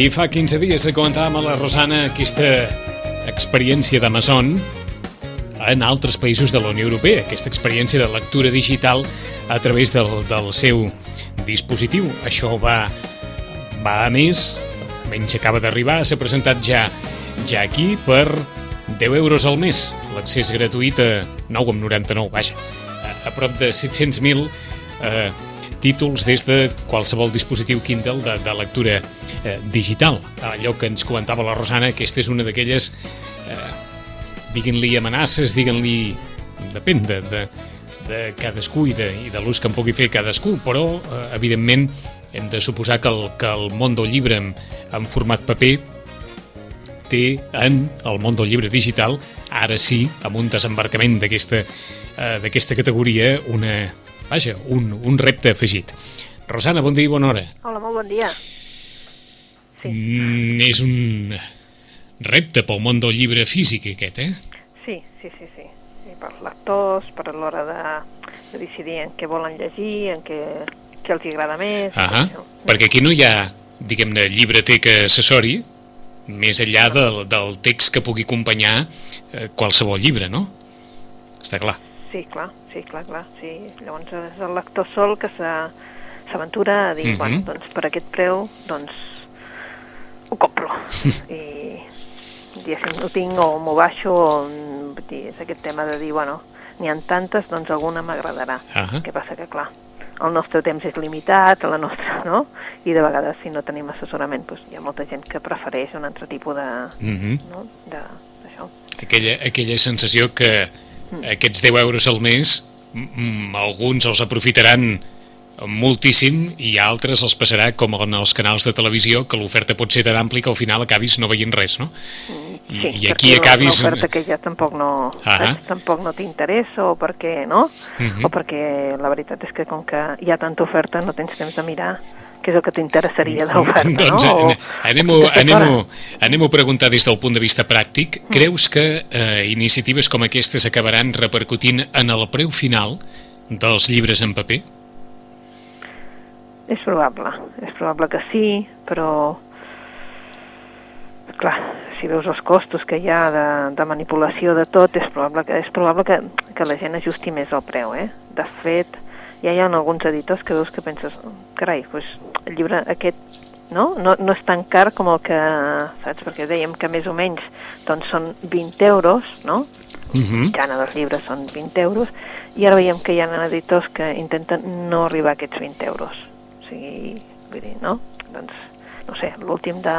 I fa 15 dies comentàvem a la Rosana aquesta experiència d'Amazon en altres països de la Unió Europea, aquesta experiència de lectura digital a través del, del seu dispositiu. Això va, va a més, menys acaba d'arribar, s'ha presentat ja ja aquí per 10 euros al mes, l'accés gratuït a 9,99, vaja, a, a prop de 700.000 eh, títols des de qualsevol dispositiu Kindle de, de lectura eh, digital. Allò que ens comentava la Rosana, aquesta és una d'aquelles, eh, diguin-li amenaces, diguin-li... depèn de, de, de cadascú i de, i de l'ús que en pugui fer cadascú, però, eh, evidentment, hem de suposar que el, que el món del llibre en, en format paper té en el món del llibre digital, ara sí, amb un desembarcament d'aquesta eh, categoria, una, vaja, un, un repte afegit. Rosana, bon dia i bona hora. Hola, molt bon dia. Sí. Mm, és un repte pel món del llibre físic, aquest, eh? Sí, sí, sí, sí. I per lectors, per a l'hora de, de decidir en què volen llegir, en què, què els agrada més... Ah perquè aquí no hi ha, diguem-ne, llibreteca accessori, més enllà del, del text que pugui acompanyar eh, qualsevol llibre, no? Està clar. Sí, clar, sí, clar, clar. Sí. Llavors és el lector sol que s'aventura a dir, mm -hmm. bueno, doncs per aquest preu, doncs ho compro. I diguéssim, ho tinc o m'ho baixo, o, dir, és aquest tema de dir, bueno, n'hi ha tantes, doncs alguna m'agradarà. Uh -huh. Què passa que, clar, el nostre temps és limitat, la nostra, no? I de vegades, si no tenim assessorament, doncs hi ha molta gent que prefereix un altre tipus de... Mm -hmm. no? de d'això. Aquella, aquella sensació que. Aquests 10 euros al mes, mm, alguns els aprofitaran moltíssim i altres els passarà com en els canals de televisió que l'oferta pot ser tan ampli que al final acabis no veient res, no? I, Sí, i aquí acabis... l'oferta que ja tampoc no, Ah. saps? tampoc no t'interessa o perquè, no? Mhm. O perquè la veritat és que com que hi ha tanta oferta no tens temps de mirar què és el que t'interessaria de l'oferta, doncs no? Anem-ho anem anem a preguntar des del punt de vista pràctic. Creus que eh, iniciatives com aquestes acabaran repercutint en el preu final dels llibres en paper? És probable, és probable que sí, però clar, si veus els costos que hi ha de, de manipulació de tot, és probable que, és probable que, que la gent ajusti més el preu, eh? De fet, ja hi ha alguns editors que veus que penses, carai, doncs el llibre aquest no? No, no és tan car com el que, saps? Perquè dèiem que més o menys doncs són 20 euros, no? Uh -huh. mitjana dels llibres són 20 euros, i ara veiem que hi ha editors que intenten no arribar a aquests 20 euros. O sigui, vull dir, no? Doncs, no sé, l'últim de...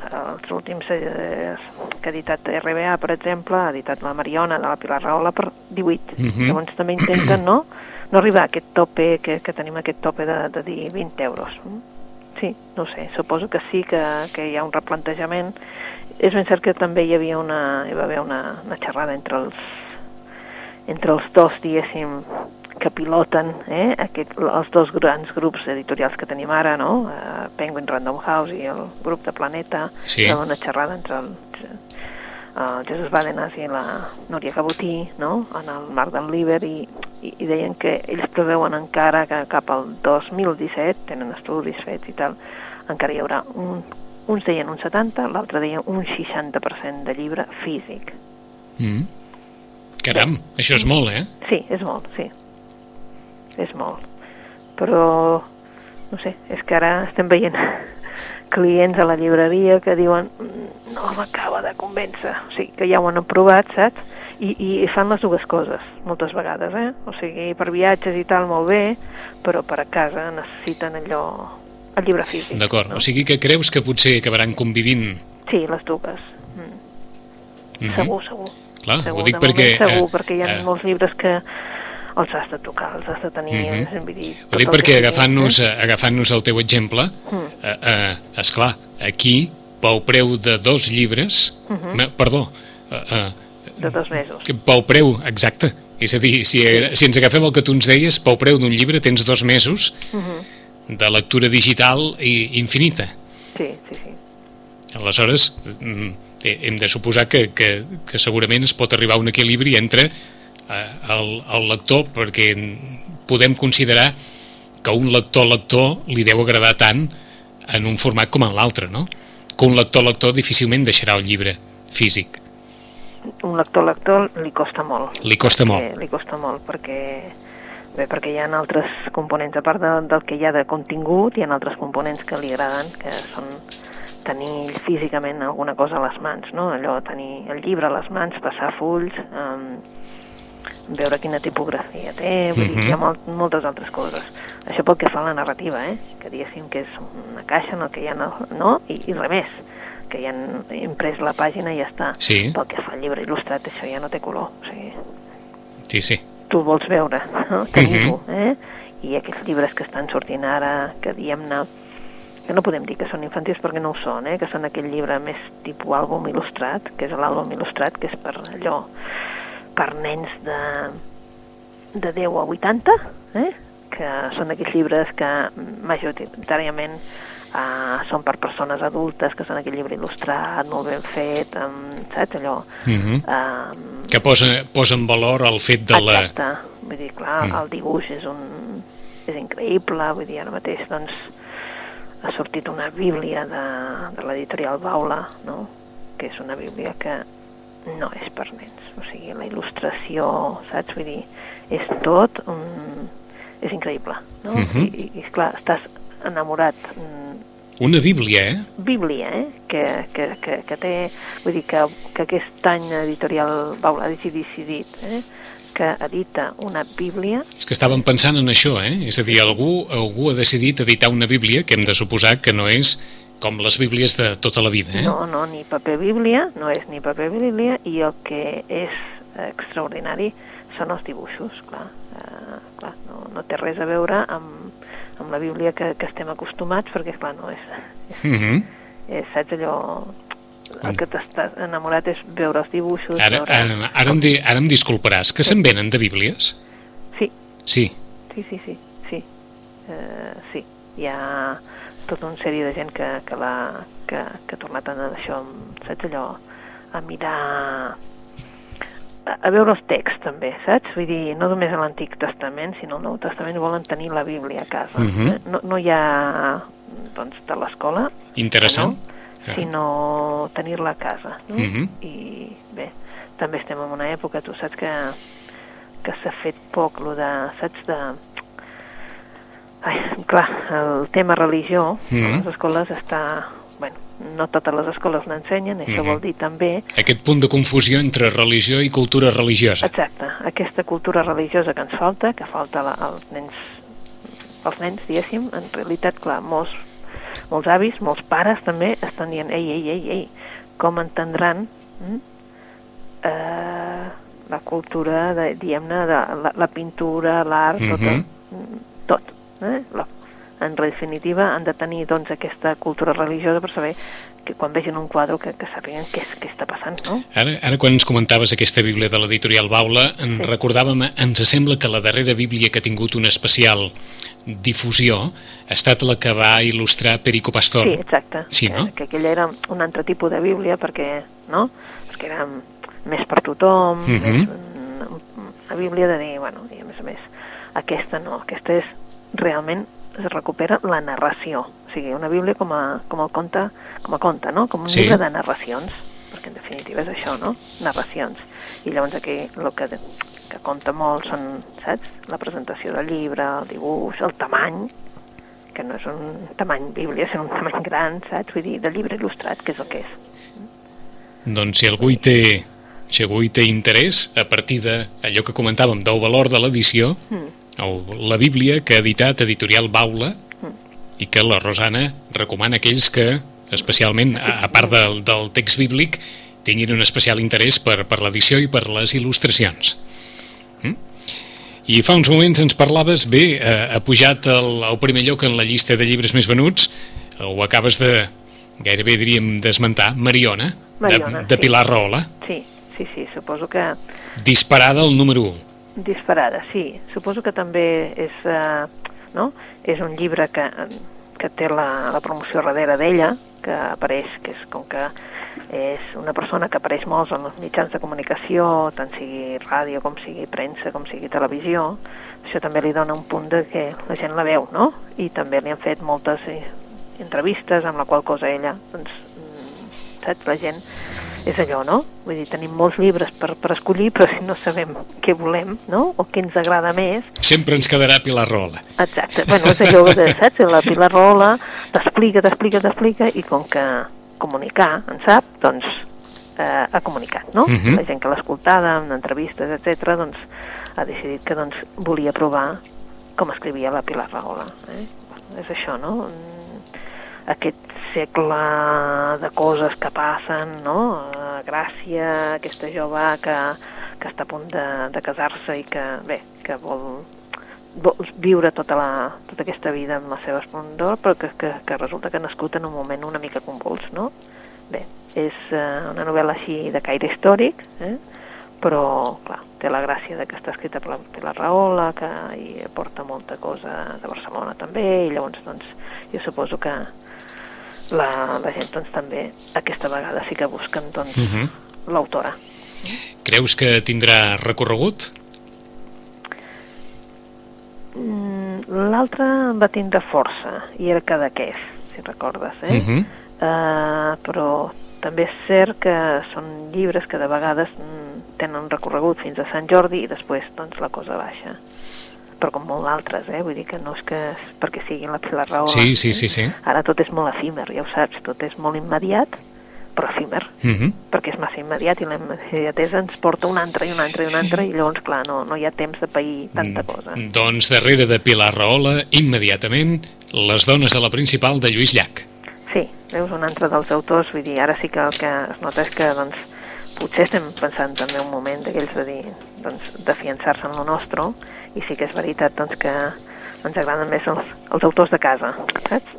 Els últims eh, que ha editat RBA, per exemple, ha editat la Mariona de la Pilar Rahola per 18. Mhm. Llavors també intenten, no?, no arribar a aquest tope, que, que tenim aquest tope de, de dir 20 euros. Sí, no sé, suposo que sí que, que hi ha un replantejament. És ben cert que també hi havia una, hi va haver una, una xerrada entre els, entre els dos, diguéssim, que piloten eh, aquest, els dos grans grups editorials que tenim ara, no? Uh, Penguin Random House i el grup de Planeta. Sí. Una xerrada entre el, el Jesús Bàdenas i la Núria Cabotí, no? en el marc del Liber, i, i, i deien que ells preveuen encara que cap al 2017, tenen estudis fets i tal, encara hi haurà un, uns deien un 70, l'altre deien un 60% de llibre físic. Mm. Caram, això és molt, eh? Sí, és molt, sí. És molt. Però, no sé, és que ara estem veient clients a la llibreria que diuen "Mm, no m'acaba de convèncer. O sigui, que ja ho han provat, saps? I, I fan les dues coses, moltes vegades, eh? O sigui, per viatges i tal, molt bé, però per a casa necessiten allò, el llibre físic. D'acord, no? o sigui que creus que potser acabaran convivint... Sí, les dues. Mm. Mhm. Segur, segur. Clar, segur, ho dic perquè... Segur, eh, perquè hi ha eh, molts llibres que els has de tocar, els has de tenir... Mm vull dir, Ho dic perquè agafant-nos eh? agafant el teu exemple, Mm. eh, eh, esclar, aquí pel preu de dos llibres, uh Mhm. -huh. perdó, uh, uh, de dos mesos. pel preu, exacte, és a dir, si, si ens agafem el que tu ens deies, pel preu d'un llibre tens dos mesos Uh -huh. de lectura digital i infinita. Sí, sí, sí. Aleshores, mm, eh, hem de suposar que, que, que segurament es pot arribar a un equilibri entre eh, el, el lector, perquè podem considerar que un lector-lector li deu agradar tant en un format com en l'altre, no? Que un lector-lector difícilment deixarà el llibre físic. Un lector-lector li costa molt. Li costa Eh, molt. li costa molt perquè bé, perquè hi ha altres components, a part de, del que hi ha de contingut, hi ha altres components que li agraden, que són tenir físicament alguna cosa a les mans, no? Allò, tenir el llibre a les mans, passar fulls, um, veure quina tipografia té, vull dir, hi ha Mhm. molt, moltes altres coses. Això pel que fa a la narrativa, eh? que diguéssim que és una caixa en el que hi ha, no, no? I, i res més, que ja han imprès la pàgina i ja està. Sí. Pel que fa al llibre il·lustrat, això ja no té color, o sigui, Sí, sí. tu vols veure, no? tenir-ho, Mhm. eh? I aquests llibres que estan sortint ara, que diem-ne, que no podem dir que són infantils perquè no ho són, eh? que són aquell llibre més tipus àlbum il·lustrat, que és l'àlbum il·lustrat, que és per allò, per nens de, de 10 a 80, eh? que són aquells llibres que majoritàriament uh, són per persones adultes, que són aquell llibre il·lustrat, molt ben fet, amb, saps allò? Uh -huh. Um, Que posa, posa en valor el fet de la... Exacte, vull dir, clar, Mm. mm. el dibuix és un és increïble, vull dir, ara mateix doncs ha sortit una bíblia de, de l'editorial Baula, no? que és una bíblia que no és per nens, o sigui, la il·lustració, saps? Vull dir, és tot un... és increïble, no? Mhm. I, i, clar, estàs enamorat mm, Una bíblia, eh? bíblia, eh? que, que, que, que té, vull dir que, que aquest any editorial Baula ha decidit eh? que edita una bíblia, És que estàvem pensant en això, eh? És a dir, algú, algú ha decidit editar una bíblia que hem de suposar que no és com les bíblies de tota la vida, eh? no, no, ni paper bíblia, no és ni paper bíblia, i el que és extraordinari són els dibuixos, clar. Eh, clar no, no té res a veure amb, amb la bíblia que, que estem acostumats, perquè, clar, no és, Uh -huh. és saps allò el que t'estàs enamorat és veure els dibuixos Ara, veure... ara, ara, em di, ara em disculparàs, que se'n venen de bíblies? sí, Sí. Sí, sí, sí, sí. Uh, sí, hi ha tota una sèrie de gent que, que, la, que, que ha tornat a anar d'això, saps allò, a mirar, a, a veure els texts també, saps? Vull dir, no només a l'Antic Testament, sinó al Nou Testament volen tenir la Bíblia a casa. Mhm. eh? no, no hi ha, doncs, de l'escola, Interessant. no? sinó tenir-la a casa. No? Mhm. I bé, també estem en una època, tu saps que, que s'ha fet poc, lo de, saps, de... Ai, clar, el tema religió Mhm. a les escoles està... Bueno, no totes les escoles l'ensenyen, això Mhm. vol dir també... Aquest punt de confusió entre religió i cultura religiosa. Exacte, aquesta cultura religiosa que ens falta, que falta la, als nens, als nens, diguéssim, en realitat, clar, molts, molts avis, molts pares també estan dient, ei, ei, ei, ei, com entendran mm, eh, la cultura, diguem-ne, la, la pintura, l'art, tot, Mhm. mm, tot. Eh? La, en definitiva, han de tenir doncs, aquesta cultura religiosa per saber que quan vegin un quadre que, que sàpiguen què, és, què està passant, no? Ara, ara quan ens comentaves aquesta bíblia de l'editorial Baula, en Sí. recordàvem, ens sembla que la darrera bíblia que ha tingut una especial difusió ha estat la que va il·lustrar Perico Pastor. Sí, exacte. Sí, no? Que, que aquella era un altre tipus de bíblia perquè, no? Perquè era més per tothom, Mhm. més una, una bíblia de dir, bueno, i a més a més, aquesta no, aquesta és realment es recupera la narració, o sigui, una bíblia com a, com a conte, com a conte, no? Com un Sí. llibre de narracions, perquè en definitiva és això, no? Narracions. I llavors aquí el que, que compta molt són, saps? La presentació del llibre, el dibuix, el tamany, que no és un tamany bíblia, és un tamany gran, saps? Vull dir, de llibre il·lustrat, que és el que és. Doncs si algú hi té, si algú hi té interès, a partir d'allò que comentàvem del valor de l'edició, Mm. O la bíblia que ha editat editorial Baula i que la Rosana recomana a aquells que, especialment, a, a part del, del text bíblic, tinguin un especial interès per, per l'edició i per les il·lustracions. Mm? I fa uns moments ens parlaves, bé, eh, ha pujat el, el primer lloc en la llista de llibres més venuts, ho acabes de, gairebé diríem d'esmentar, Mariona, Mariona, de, de sí. Pilar Rahola. Sí, sí, sí, suposo que Disparada al número 1. Disparada, sí. Suposo que també és, eh, no? és un llibre que, que té la, la promoció darrere d'ella, que apareix, que és com que és una persona que apareix molts en els mitjans de comunicació, tant sigui ràdio com sigui premsa, com sigui televisió, això també li dona un punt de que la gent la veu, no? I també li han fet moltes eh, entrevistes amb la qual cosa ella, doncs, mm, saps, la gent és allò, no? Vull dir, tenim molts llibres per, per escollir, però si no sabem què volem, no? O què ens agrada més, Sempre ens quedarà Pilar Rahola. Exacte, bueno, és allò de, saps? La Pilar Rola t'explica, t'explica, t'explica, i com que comunicar en sap, doncs eh, ha comunicat, no? Mhm. La gent que l'ha escoltada, en entrevistes, etc doncs ha decidit que doncs volia provar com escrivia la Pilar Rahola. Eh? És això, no? Mm, Aquest segle de coses que passen, no? Eh, Gràcia, aquesta jove que, que està a punt de, de casar-se i que, bé, que vol vols viure tota, la, tota aquesta vida amb la seva esplendor, però que, que, que resulta que ha nascut en un moment una mica convuls, no? Bé, és eh, una novel·la així de caire històric, eh? però, clar, té la gràcia de que està escrita per la, per la Rahola, que hi aporta molta cosa de Barcelona també, i llavors, doncs, jo suposo que la, la gent, doncs, també aquesta vegada sí que busquen, doncs, Mhm. l'autora. Creus que tindrà recorregut? Mm, L'altre va tindre força, i era Cadaqués, si recordes, eh? Mhm. Eh, però també és cert que són llibres que de vegades mm, tenen recorregut fins a Sant Jordi i després doncs la cosa baixa però com molt d'altres, eh? vull dir que no és que és perquè siguin la Pilar Rahola Sí, sí, eh? sí, sí. ara tot és molt efímer, ja ho saps tot és molt immediat però efímer Mhm. perquè és massa immediat i la immediatesa ens porta un altre i un altre i un altre i llavors clar, no, no hi ha temps de pair tanta cosa Doncs darrere de Pilar Rahola, immediatament, les dones de la principal de Lluís Llach. Sí, veus un altre dels autors, vull dir, ara sí que el que es nota és que doncs, potser estem pensant també un moment d'aquells de dir, doncs, de fiançar-se en lo nostre, i sí que és veritat doncs, que ens agraden més els, els autors de casa, saps?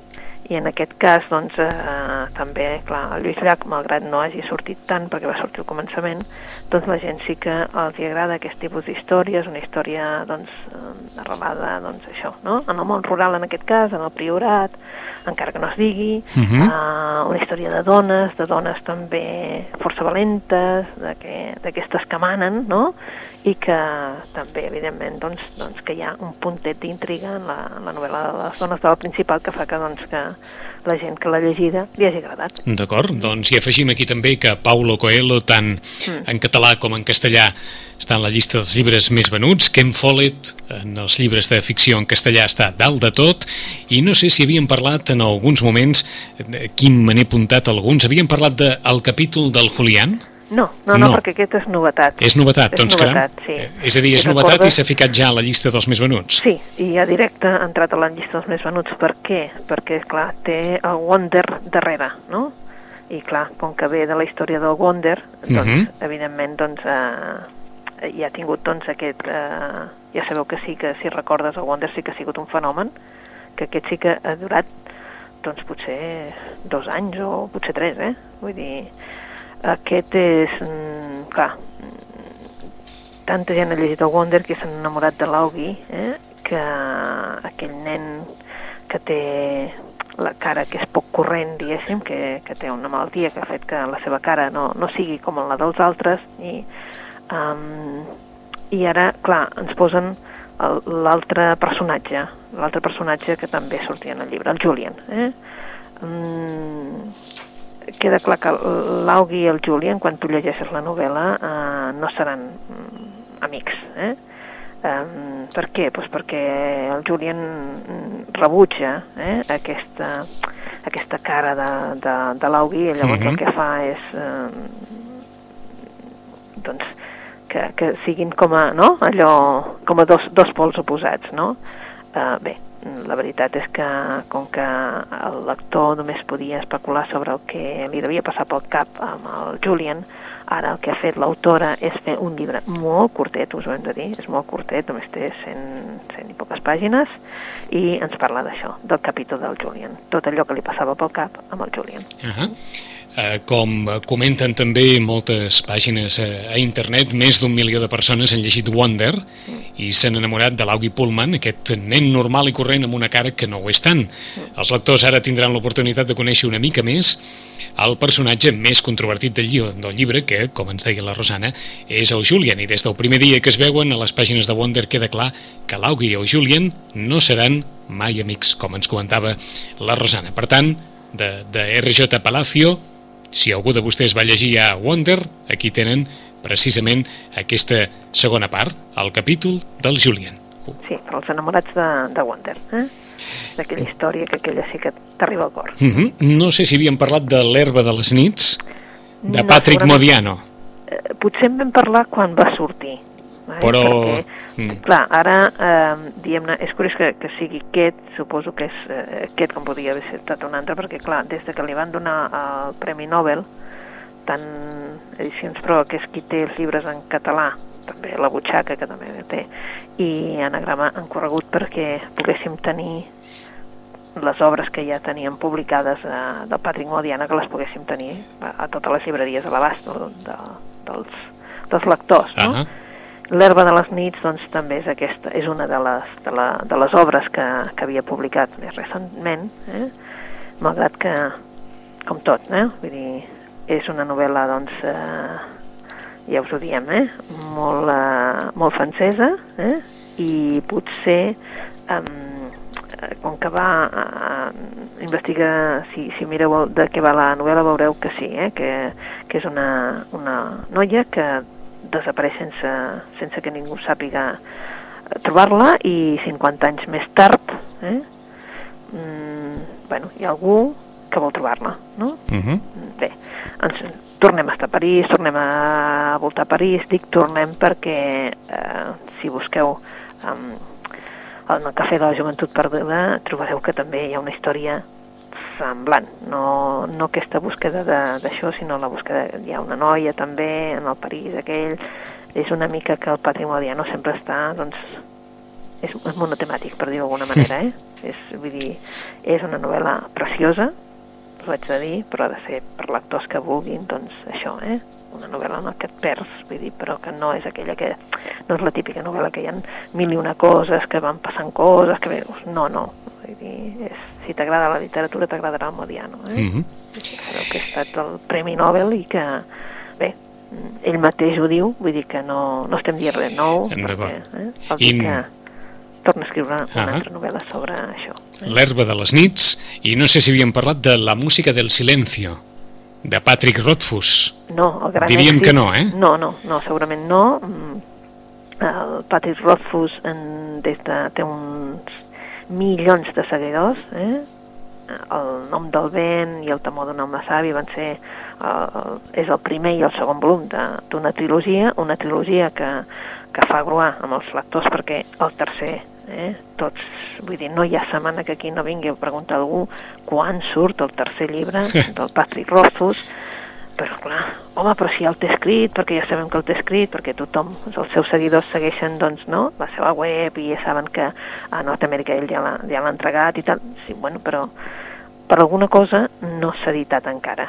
I en aquest cas, doncs, eh, també, clar, el Lluís Llach, malgrat no hagi sortit tant, perquè va sortir al començament, doncs la gent sí que els hi agrada aquest tipus d'històries, una història, doncs, eh, arrelada, doncs, això, no? En el món rural, en aquest cas, en el priorat, encara que no es digui, Mhm. uh, una història de dones, de dones també força valentes, de que- d'aquestes que manen, no? I que també, evidentment, doncs, doncs que hi ha un puntet d'intriga en, la, en la novel·la de les dones de la principal que fa que, doncs, que la gent que l'ha llegida li hagi agradat. D'acord, doncs hi afegim aquí també que Paulo Coelho, tant en català com en castellà, està en la llista dels llibres més venuts, Ken Follett, en els llibres de ficció en castellà, està dalt de tot, i no sé si havíem parlat en alguns moments, eh, quin me n'he apuntat alguns, havíem parlat del de, capítol del Julián? No, no, no, No. perquè aquest és novetat. És novetat, És doncs novetat, caram. sí. Eh, És a dir, és I novetat i recordes- s'ha ficat ja a la llista dels més venuts. Sí, i ja directe ha entrat a la llista dels més venuts. Per què? Perquè, clar, té el Wonder darrere, no? I, clar, com que ve de la història del Wonder, doncs, Mhm. evidentment, doncs, eh, ja ha tingut, doncs, aquest... Eh, ja sabeu que sí, que si recordes el Wonder sí que ha sigut un fenomen, que aquest sí que ha durat, doncs, potser dos anys o potser tres, eh? Vull dir, aquest és... Mm, clar, tanta gent ha llegit el Wonder que s'han enamorat de l'Augi, eh? que aquell nen que té la cara que és poc corrent, diguéssim, que, que té una malaltia que ha fet que la seva cara no, no sigui com la dels altres, i, um, i ara, clar, ens posen l'altre personatge, l'altre personatge que també sortia en el llibre, el Julian. Eh? Um, queda clar que l'Augi i el Julian, quan tu llegeixes la novel·la, eh, no seran mm, amics. Eh? Um, per què? Pues perquè el Julian mm, rebutja eh, aquesta, aquesta cara de, de, de l'Augi i llavors Mhm. el que fa és eh, doncs, que, que siguin com a, no? Allò, com a dos, dos pols oposats, no? Uh, bé, la veritat és que com que el lector només podia especular sobre el que li devia passar pel cap amb el Julian, Ara el que ha fet l'autora és fer un llibre molt curtet, us ho hem de dir, és molt curtet, només té 100, 100 i poques pàgines, i ens parla d'això, del capítol del Julian, tot allò que li passava pel cap amb el Julian. Uh -huh. Eh, com comenten també moltes pàgines a, a internet, més d'un milió de persones han llegit Wonder i s'han enamorat de l'Augie Pullman, aquest nen normal i corrent amb una cara que no ho és tant. Els lectors ara tindran l'oportunitat de conèixer una mica més el personatge més controvertit del, llibre, del llibre, que, com ens deia la Rosana, és el Julian, i des del primer dia que es veuen a les pàgines de Wonder queda clar que l'Augie i el Julian no seran mai amics, com ens comentava la Rosana. Per tant, de, de RJ Palacio, si algú de vostès va llegir a Wonder, aquí tenen precisament aquesta segona part, el capítol del Julian. Sí, per als enamorats de, de Wonder, eh? d'aquella història que aquella sí que t'arriba al cor. Uh -huh. No sé si havíem parlat de l'herba de les nits, de No, Patrick. Modiano, Eh, potser en vam parlar quan va sortir. Però... Perquè, Mm. clar, ara, eh, diguem-ne, és curiós que, que sigui aquest, suposo que és eh, aquest com podria haver estat un altre, perquè, clar, des de que li van donar el Premi Nobel, tant Edicions Pro, que és qui té els llibres en català, també la butxaca, que també té, i Anagrama han corregut perquè poguéssim tenir les obres que ja teníem publicades eh, del Patrick Modiana, que les poguéssim tenir a, a totes les llibreries a l'abast no? de, dels, dels lectors, no? Ah L'herba de les nits doncs, també és aquesta, és una de les, de la, de les obres que, que havia publicat més recentment, eh? malgrat que, com tot, eh? Vull dir, és una novel·la, doncs, eh, ja us ho diem, eh? molt, eh, molt francesa, eh? i potser, eh, com que va eh, investigar, si, si mireu de què va la novel·la, veureu que sí, eh? que, que és una, una noia que desapareix sense, sense que ningú sàpiga eh, trobar-la i 50 anys més tard eh, mm, bueno, hi ha algú que vol trobar-la no? uh -huh. bé, ens, tornem a estar a París tornem a voltar a París dic tornem perquè eh, si busqueu um, en el Cafè de la Joventut Perduda trobareu que també hi ha una història semblant, no, no aquesta búsqueda de- d'això, sinó la búsqueda... Hi ha una noia també en el París aquell, és una mica que el patrimoni no sempre està, doncs, és, és monotemàtic, per dir-ho d'alguna manera, eh? És, vull dir, és una novel·la preciosa, ho haig de dir, però ha de ser per lectors que vulguin, doncs, això, eh? Una novel·la en que et perds, vull dir, però que no és aquella que... No és la típica novel·la que hi ha mil i una coses, que van passant coses, que veus... No, no, vull dir, és, si t'agrada la literatura t'agradarà el Modiano, eh? Uh -huh. Sabeu que ha estat el Premi Nobel i que, bé, ell mateix ho diu, vull dir que no, no estem dient res nou, D'acord. eh, vol dir I- que torna a escriure una Ah. altra novel·la sobre això. L'herba de les nits, i no sé si havíem parlat de la música del silencio, de Patrick Rothfuss. No, el gran Diríem èxit- que no, eh? No, no, no, segurament no. Mm, El Patrick Rothfuss en, des de, té uns milions de seguidors, eh? El nom del vent i el temor d'un home savi van ser eh, és el primer i el segon volum de- d'una trilogia, una trilogia que, que fa gruar amb els lectors perquè el tercer eh, tots, vull dir, no hi ha setmana que aquí no vingui a preguntar a algú quan surt el tercer llibre del Patrick Rothfuss però clar, home, però si ja el té escrit, perquè ja sabem que el té escrit, perquè tothom, els seus seguidors segueixen, doncs, no?, la seva web i ja saben que a Nord-Amèrica ell ja l'ha ja entregat i tal. Sí, bueno, però per alguna cosa no s'ha editat encara.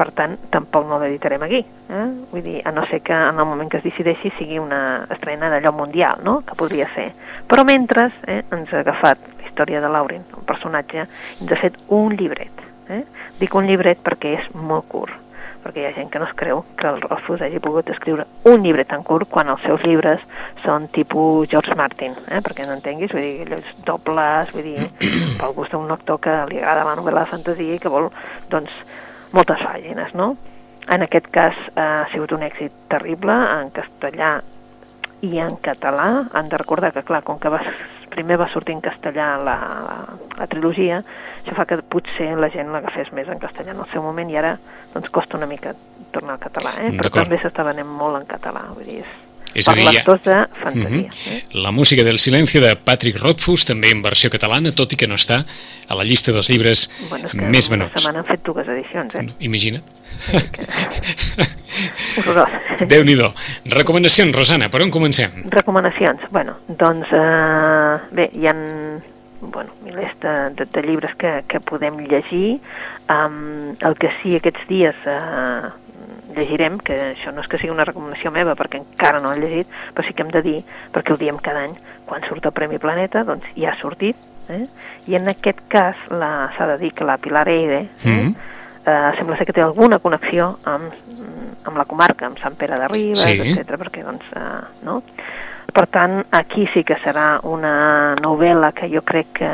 Per tant, tampoc no l'editarem aquí. Eh? Vull dir, a no ser que en el moment que es decideixi sigui una estrena d'allò mundial, no?, que podria ser. Però mentre eh, ens ha agafat la història de Lauren, el personatge, ens ha fet un llibret. Eh? Dic un llibret perquè és molt curt perquè hi ha gent que no es creu que el Rothfuss hagi pogut escriure un llibre tan curt quan els seus llibres són tipus George Martin, eh? perquè no entenguis, vull dir, allòs dobles, vull dir, pel gust d'un lector que li agrada la novel·la de fantasia i que vol, doncs, moltes pàgines, no? En aquest cas eh, ha sigut un èxit terrible, en castellà i en català. Han de recordar que, clar, com que va, primer va sortir en castellà la, la, la trilogia, això fa que potser la gent l'agafés més en castellà en el seu moment i ara doncs, costa una mica tornar al català, eh? però D'acord. també s'està venent molt en català, vull dir, és, És per lectors de fantasia. Mhm. eh? La música del silencio de Patrick Rothfuss, també en versió catalana, tot i que no està a la llista dels llibres Bueno, és que més venuts. setmana han fet dues edicions, eh? Imagina. horrorós. Déu-n'hi-do. Recomanacions, Rosana, per on comencem? Recomanacions. Bueno, doncs, eh, bé, hi ha bueno, milers de, de, de llibres que, que podem llegir. Um, el que sí aquests dies eh, llegirem, que això no és que sigui una recomanació meva perquè encara no l'he llegit, però sí que hem de dir, perquè ho diem cada any, quan surt el Premi Planeta, doncs ja ha sortit, eh? i en aquest cas s'ha de dir que la Pilar Eire eh? Mm -hmm. eh, sembla ser que té alguna connexió amb, amb la comarca, amb Sant Pere de Ribes, sí. etc perquè doncs, eh, no? Per tant, aquí sí que serà una novel·la que jo crec que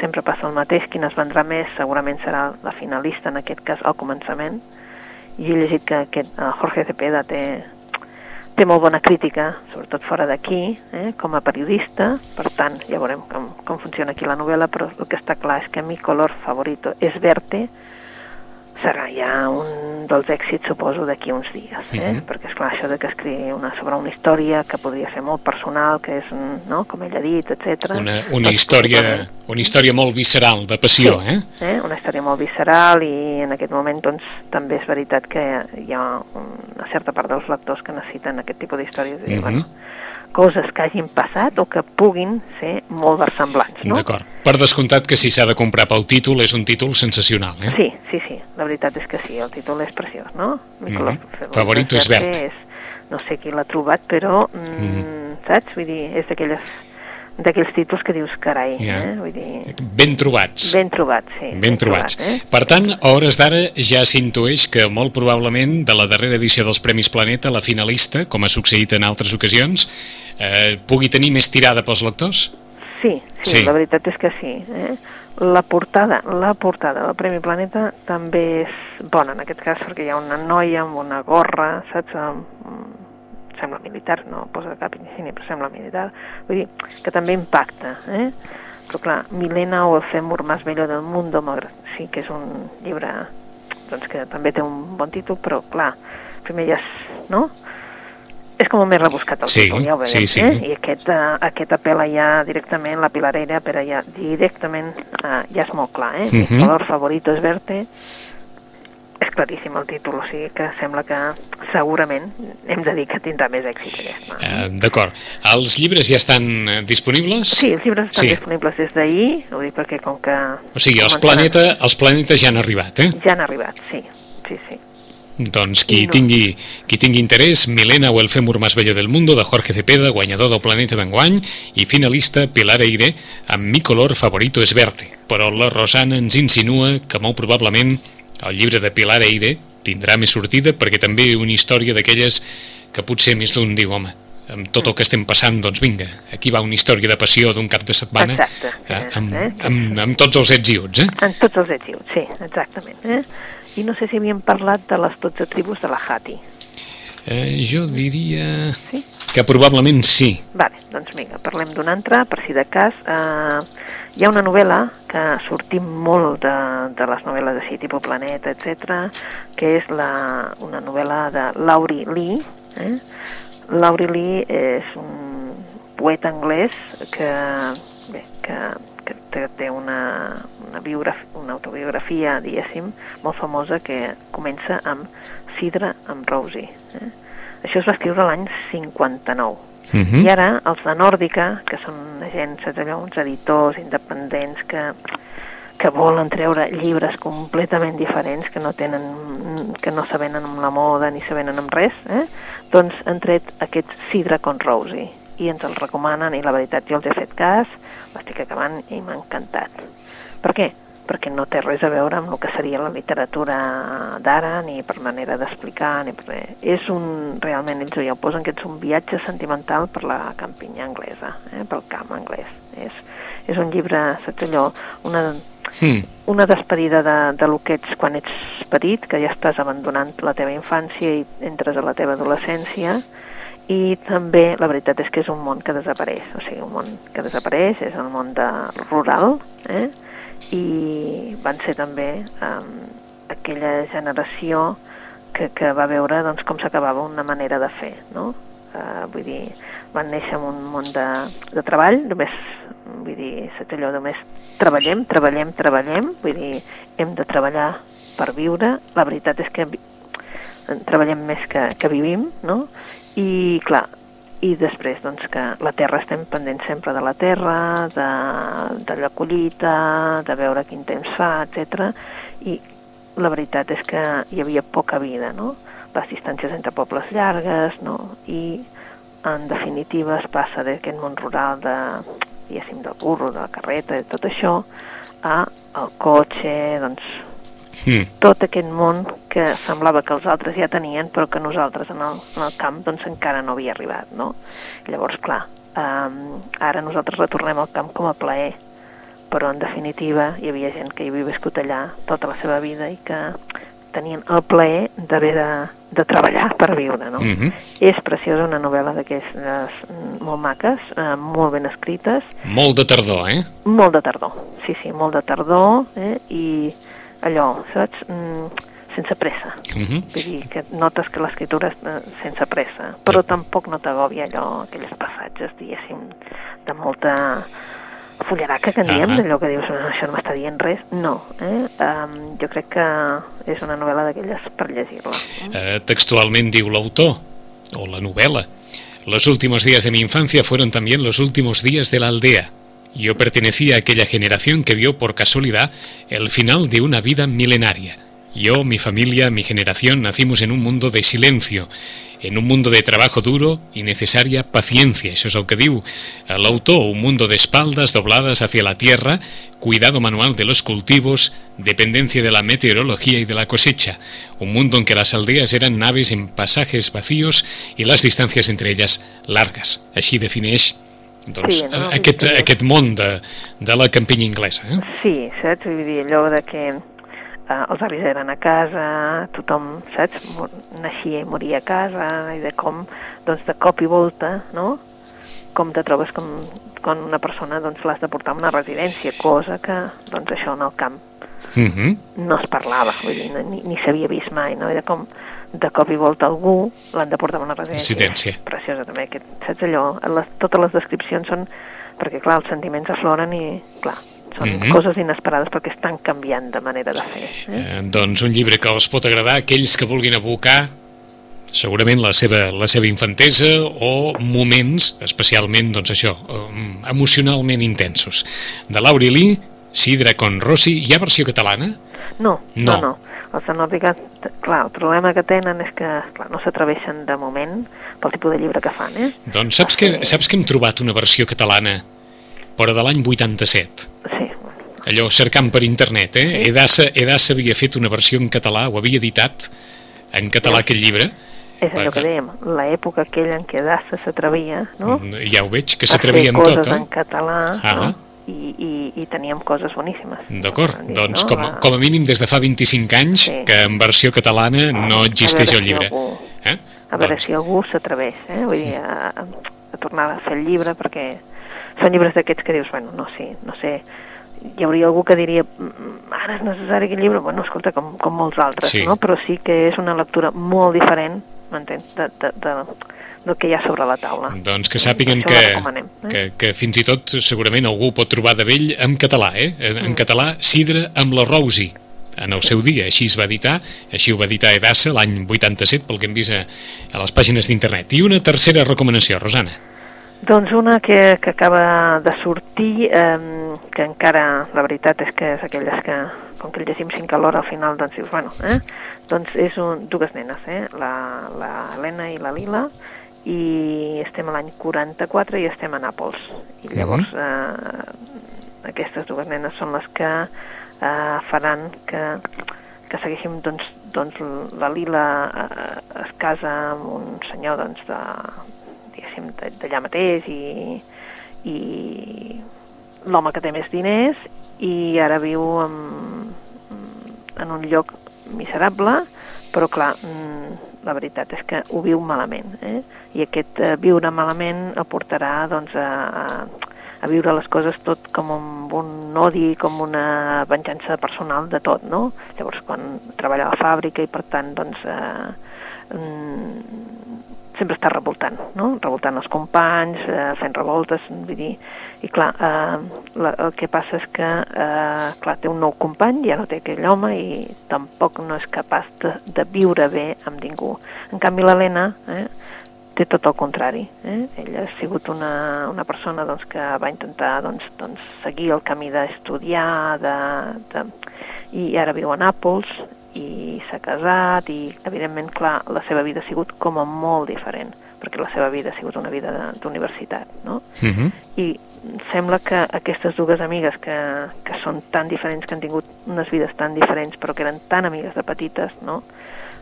sempre passa el mateix, quina es vendrà més segurament serà la finalista, en aquest cas al començament, i he llegit que aquest uh, Jorge Cepeda té, té molt bona crítica, sobretot fora d'aquí, eh, com a periodista, per tant, ja veurem com, com funciona aquí la novel·la, però el que està clar és que mi color favorito és verte, serà ja un dels èxits, suposo, d'aquí uns dies, eh? Mm -hmm. perquè, és clar això de que escrigui una, sobre una història que podria ser molt personal, que és, no?, com ell ha dit, etc. Una, una, doncs, història, una història molt visceral, de passió, sí, eh? eh? Una història molt visceral i en aquest moment, doncs, també és veritat que hi ha una certa part dels lectors que necessiten aquest tipus d'històries. Mm -hmm. bueno, coses que hagin passat o que puguin ser molt versemblants, no? D'acord. Per descomptat que si s'ha de comprar pel títol és un títol sensacional, eh? Sí, sí, sí, la veritat és que sí, el títol és preciós, no? Mm -hmm. Favorito és verd. És, no sé qui l'ha trobat, però, mm, mm -hmm. saps? Vull dir, és d'aquelles d'aquells títols que dius, carai, ja. eh? Vull dir... Ben trobats. Ben trobats, sí. Ben, ben trobats. Trobat, eh? Per tant, a hores d'ara ja s'intueix que molt probablement de la darrera edició dels Premis Planeta, la finalista, com ha succeït en altres ocasions, eh, pugui tenir més tirada pels lectors? Sí, sí, sí, la veritat és que sí. Eh? La portada, la portada del Premi Planeta també és bona en aquest cas perquè hi ha una noia amb una gorra, saps, amb sembla militar, no posa cap insigni, però sembla militar, vull dir que també impacta, eh? Però clar, Milena o el fémur més bello del mundo, sí que és un llibre doncs que també té un bon títol, però clar, primer ja és, no? És com més rebuscat el sí, títol, ja ho veiem, sí, sí. eh? I aquest, uh, aquest apela ja directament, la pilarera, però ja directament uh, ja és molt clar, eh? Uh -huh. El color favorito és verte, és claríssim el títol, o sigui que sembla que segurament hem de dir que tindrà més èxit. Eh, D'acord. Els llibres ja estan eh, disponibles? Sí, els llibres estan sí. disponibles des d'ahir, ho dic perquè com que... O sigui, els, planeta, els planetes ja han arribat, eh? Ja han arribat, sí, sí, sí. Doncs qui, no. tingui, qui tingui interès, Milena o el fémur més bello del mundo, de Jorge Cepeda, guanyador del Planeta d'enguany, i finalista Pilar Eire, amb mi color favorito és verde. Però la Rosana ens insinua que molt probablement el llibre de Pilar Eire tindrà més sortida perquè també una història d'aquelles que potser més d'un diu, home, amb tot el que estem passant, doncs vinga, aquí va una història de passió d'un cap de setmana Exacte, eh, amb, eh? amb, amb tots els ets i uts, eh? Amb tots els ets i uts, sí, exactament. Eh? I no sé si havíem parlat de les 12 tribus de la Hati. Eh, jo diria sí? que probablement sí. Vale, doncs vinga, parlem d'una altra, per si de cas. Eh, hi ha una novel·la que sortim molt de, de les novel·les així, tipus Planeta, etc, que és la, una novel·la de Laurie Lee. Eh? Laurie Lee és un poeta anglès que, bé, que, que té una, una, biografia, una autobiografia, diguéssim, molt famosa que comença amb Sidra amb Rosie. Eh? Això es va escriure l'any 59 Uh -huh. I ara els de Nòrdica, que són saps allò, uns editors independents que, que volen treure llibres completament diferents, que no tenen que no s'avenen amb la moda ni s'avenen amb res, eh? doncs han tret aquest Sidra con Rosie i ens el recomanen i la veritat jo els he fet cas, l'estic acabant i m'ha encantat. Per què? Perquè no té res a veure amb el que seria la literatura d'ara, ni per manera d'explicar, ni per res. És un, realment, ells ja ho posen, que és un viatge sentimental per la campinya anglesa, eh, pel camp anglès. És, és un llibre, saps allò, una, sí. una despedida de, de lo que ets quan ets petit, que ja estàs abandonant la teva infància i entres a la teva adolescència, i també la veritat és que és un món que desapareix, o sigui, un món que desapareix, és el món de rural, eh? I van ser també um, aquella generació que, que va veure doncs, com s'acabava una manera de fer, no? Uh, vull dir, van néixer en un món de, de treball, només, vull dir, és allò, només treballem, treballem, treballem, vull dir, hem de treballar per viure. La veritat és que treballem més que, que vivim, no? I, clar, i després doncs, que la terra estem pendents sempre de la terra, de, de la collita, de veure quin temps fa, etc. I la veritat és que hi havia poca vida, no? Les distàncies entre pobles llargues, no? I en definitiva es passa d'aquest món rural de, diguéssim, del burro, de la carreta, de tot això, a el cotxe, doncs, mm. tot aquest món que semblava que els altres ja tenien, però que nosaltres en el, en el camp doncs encara no havia arribat, no? Llavors, clar, um, ara nosaltres retornem al camp com a plaer, però en definitiva hi havia gent que hi havia viscut allà tota la seva vida i que tenien el plaer d'haver de, de treballar per viure, no? Mm -hmm. És preciosa una novel·la d'aquestes molt maques, eh, molt ben escrites. Molt de tardor, eh? Molt de tardor, sí, sí, molt de tardor, eh? I allò, saps? Mm, sense pressa. Uh mhm. -huh. Vull dir que notes que l'escriptura és eh, sense pressa, però sí. tampoc no t'agòbia allò, aquells passatges, diguéssim, de molta fullaraca que en diem, uh -huh. allò que dius, això no m'està dient res. No, eh? Um, jo crec que és una novel·la d'aquelles per llegir-la. Eh, textualment diu l'autor, o la novel·la, Los últimos días de mi infancia fueron también los últimos días de la aldea. Yo pertenecía a aquella generación que vio por casualidad el final de una vida milenaria. Yo, mi familia, mi generación nacimos en un mundo de silencio, en un mundo de trabajo duro y necesaria paciencia, eso es lo que digo. l'autor, un mundo de espaldas dobladas hacia la tierra, cuidado manual de los cultivos, dependencia de la meteorología y de la cosecha, un mundo en que las aldeas eran naves en pasajes vacíos y las distancias entre ellas largas. Així defineix doncs, sí, no? aquest, sí. aquest món de, de la campinya inglesa. Eh? Sí, saps? Vull dir, allò de que eh, els avis eren a casa, tothom, saps? Naixia i moria a casa, i de com, doncs, de cop i volta, no? Com te trobes com, quan una persona doncs, l'has de portar a una residència, cosa que, doncs, això en el camp uh mhm. -huh. no es parlava, vull dir, ni, ni s'havia vist mai, no? Era com, de cop i volta algú l'han de portar a una residència. Residència. Preciosa també, aquest, saps allò? Les, totes les descripcions són... Perquè, clar, els sentiments afloren i, clar, són mm -hmm. coses inesperades perquè estan canviant de manera de fer. Eh? Eh, doncs un llibre que els pot agradar aquells que vulguin abocar segurament la seva, la seva infantesa o moments especialment, doncs això, emocionalment intensos. De Laurili, Sidra con Rossi, hi ha versió catalana? No, no, no. no els Nòrdica, clar, el problema que tenen és que clar, no s'atreveixen de moment pel tipus de llibre que fan, eh? Doncs saps que, saps que hem trobat una versió catalana, però de l'any 87. Sí. Allò, cercant per internet, eh? Sí. Edassa, Edassa havia fet una versió en català, ho havia editat en català sí. aquest llibre. És allò que dèiem, l'època aquella en què Edassa s'atrevia, no? Ja ho veig, que s'atrevia amb tot, eh? en català, ah no? I, i, i teníem coses boníssimes. D'acord, doncs no? com, com a mínim des de fa 25 anys sí. que en versió catalana no existeix el llibre. Si algú, eh? A veure doncs... si algú s'atreveix, eh? vull dir, a, a tornar a fer el llibre perquè són llibres d'aquests que dius, bueno, no sé, no sé, hi hauria algú que diria mm, ara és necessari aquest llibre, bueno, escolta, com, com molts altres, sí. no? però sí que és una lectura molt diferent, m'entens, de, de, de, del que hi ha sobre la taula. Doncs que sàpiguen que, eh? que, que fins i tot segurament algú pot trobar de vell en català, eh? En mm. català, Sidra amb la Rosi en el seu dia, així es va editar, així ho va editar Edassa l'any 87, pel que hem vist a, a les pàgines d'internet. I una tercera recomanació, Rosana. Doncs una que, que acaba de sortir, eh, que encara, la veritat és que és aquelles que, com que el llegim cinc alhora al final, doncs dius, bueno, eh? doncs és un, dues nenes, eh? la, la Helena i la Lila, i estem a l'any 44 i estem a Nàpols. I llavors uh -huh. eh, aquestes dues nenes són les que eh, faran que, que segueixin doncs, doncs la Lila eh, es casa amb un senyor doncs, de, diguéssim, d'allà mateix i, i l'home que té més diners i ara viu en, en un lloc miserable però clar, mm, la veritat és que ho viu malament, eh? i aquest eh, viure malament el portarà doncs, a, a, a viure les coses tot com amb un odi, com una venjança personal de tot, no? Llavors, quan treballa a la fàbrica i, per tant, doncs, eh, mm, sempre està revoltant, no? Revoltant els companys, eh, fent revoltes, vull dir... I clar, eh, la, el que passa és que, eh, clar, té un nou company, ja no té aquell home i tampoc no és capaç de, de viure bé amb ningú. En canvi, l'Helena, eh, té tot el contrari. Eh? Ella ha sigut una, una persona doncs, que va intentar doncs, doncs, seguir el camí d'estudiar, de, de, i ara viu a Nàpols i s'ha casat i, evidentment, clar, la seva vida ha sigut com a molt diferent, perquè la seva vida ha sigut una vida d'universitat, no? Uh -huh. I sembla que aquestes dues amigues que, que són tan diferents, que han tingut unes vides tan diferents, però que eren tan amigues de petites, no?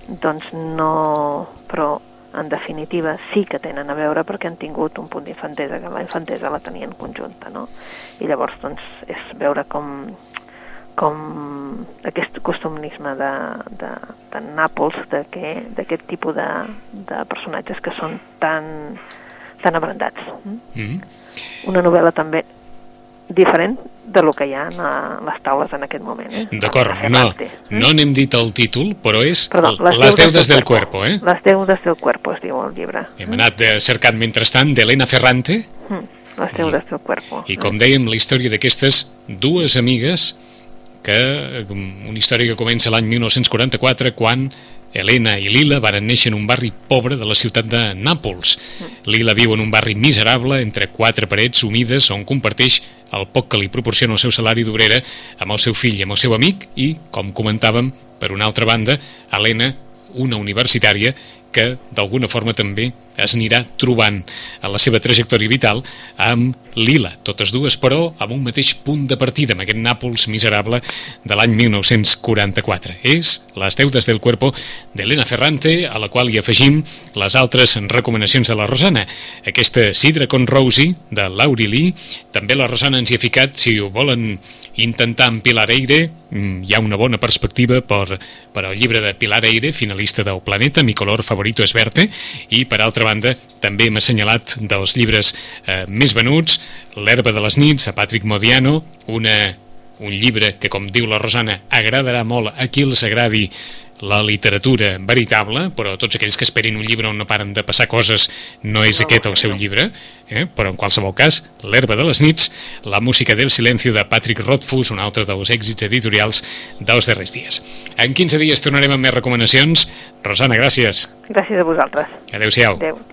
Doncs no... Però en definitiva sí que tenen a veure perquè han tingut un punt d'infantesa, que la infantesa la tenien conjunta, no? I llavors, doncs, és veure com, com aquest costumisme de, de, de Nàpols, d'aquest tipus de, de personatges que són tan, tan abrandats. Mm -hmm. Una novel·la també diferent de lo que hi ha a les taules en aquest moment. Eh? D'acord, no, no n'hem dit el títol, però és Perdó, Les, les deudes del cuerpo, eh? Les deudes del cuerpo, es diu el llibre. Hem anat eh, cercant mentrestant d'Helena Ferrante. Mm, les deudes del cuerpo. I com dèiem, la història d'aquestes dues amigues que una història que comença l'any 1944 quan Helena i Lila varen néixer en un barri pobre de la ciutat de Nàpols. Lila viu en un barri miserable entre quatre parets humides on comparteix el poc que li proporciona el seu salari d'obrera amb el seu fill i amb el seu amic i, com comentàvem, per una altra banda, Helena, una universitària que d'alguna forma també es anirà trobant a la seva trajectòria vital amb Lila, totes dues però amb un mateix punt de partida, amb aquest Nàpols miserable de l'any 1944. És Les deudes del cuerpo d'Helena Ferrante, a la qual hi afegim les altres recomanacions de la Rosana. Aquesta Sidra con Rosie, de Lauri Lee, també la Rosana ens hi ha ficat, si ho volen intentar amb Pilar Eire, mm, hi ha una bona perspectiva per, per al llibre de Pilar Eire, finalista del Planeta, mi color favorito es verte, i per altra banda també hem assenyalat dels llibres eh, més venuts, L'herba de les nits, a Patrick Modiano, una, un llibre que, com diu la Rosana, agradarà molt a qui els agradi la literatura veritable, però tots aquells que esperin un llibre on no paren de passar coses no és no, aquest el seu llibre, eh? però en qualsevol cas, L'herba de les nits, la música del silencio de Patrick Rothfuss, un altre dels èxits editorials dels darrers dies. En 15 dies tornarem amb més recomanacions. Rosana, gràcies. Gràcies a vosaltres. Adéu-siau. Adéu.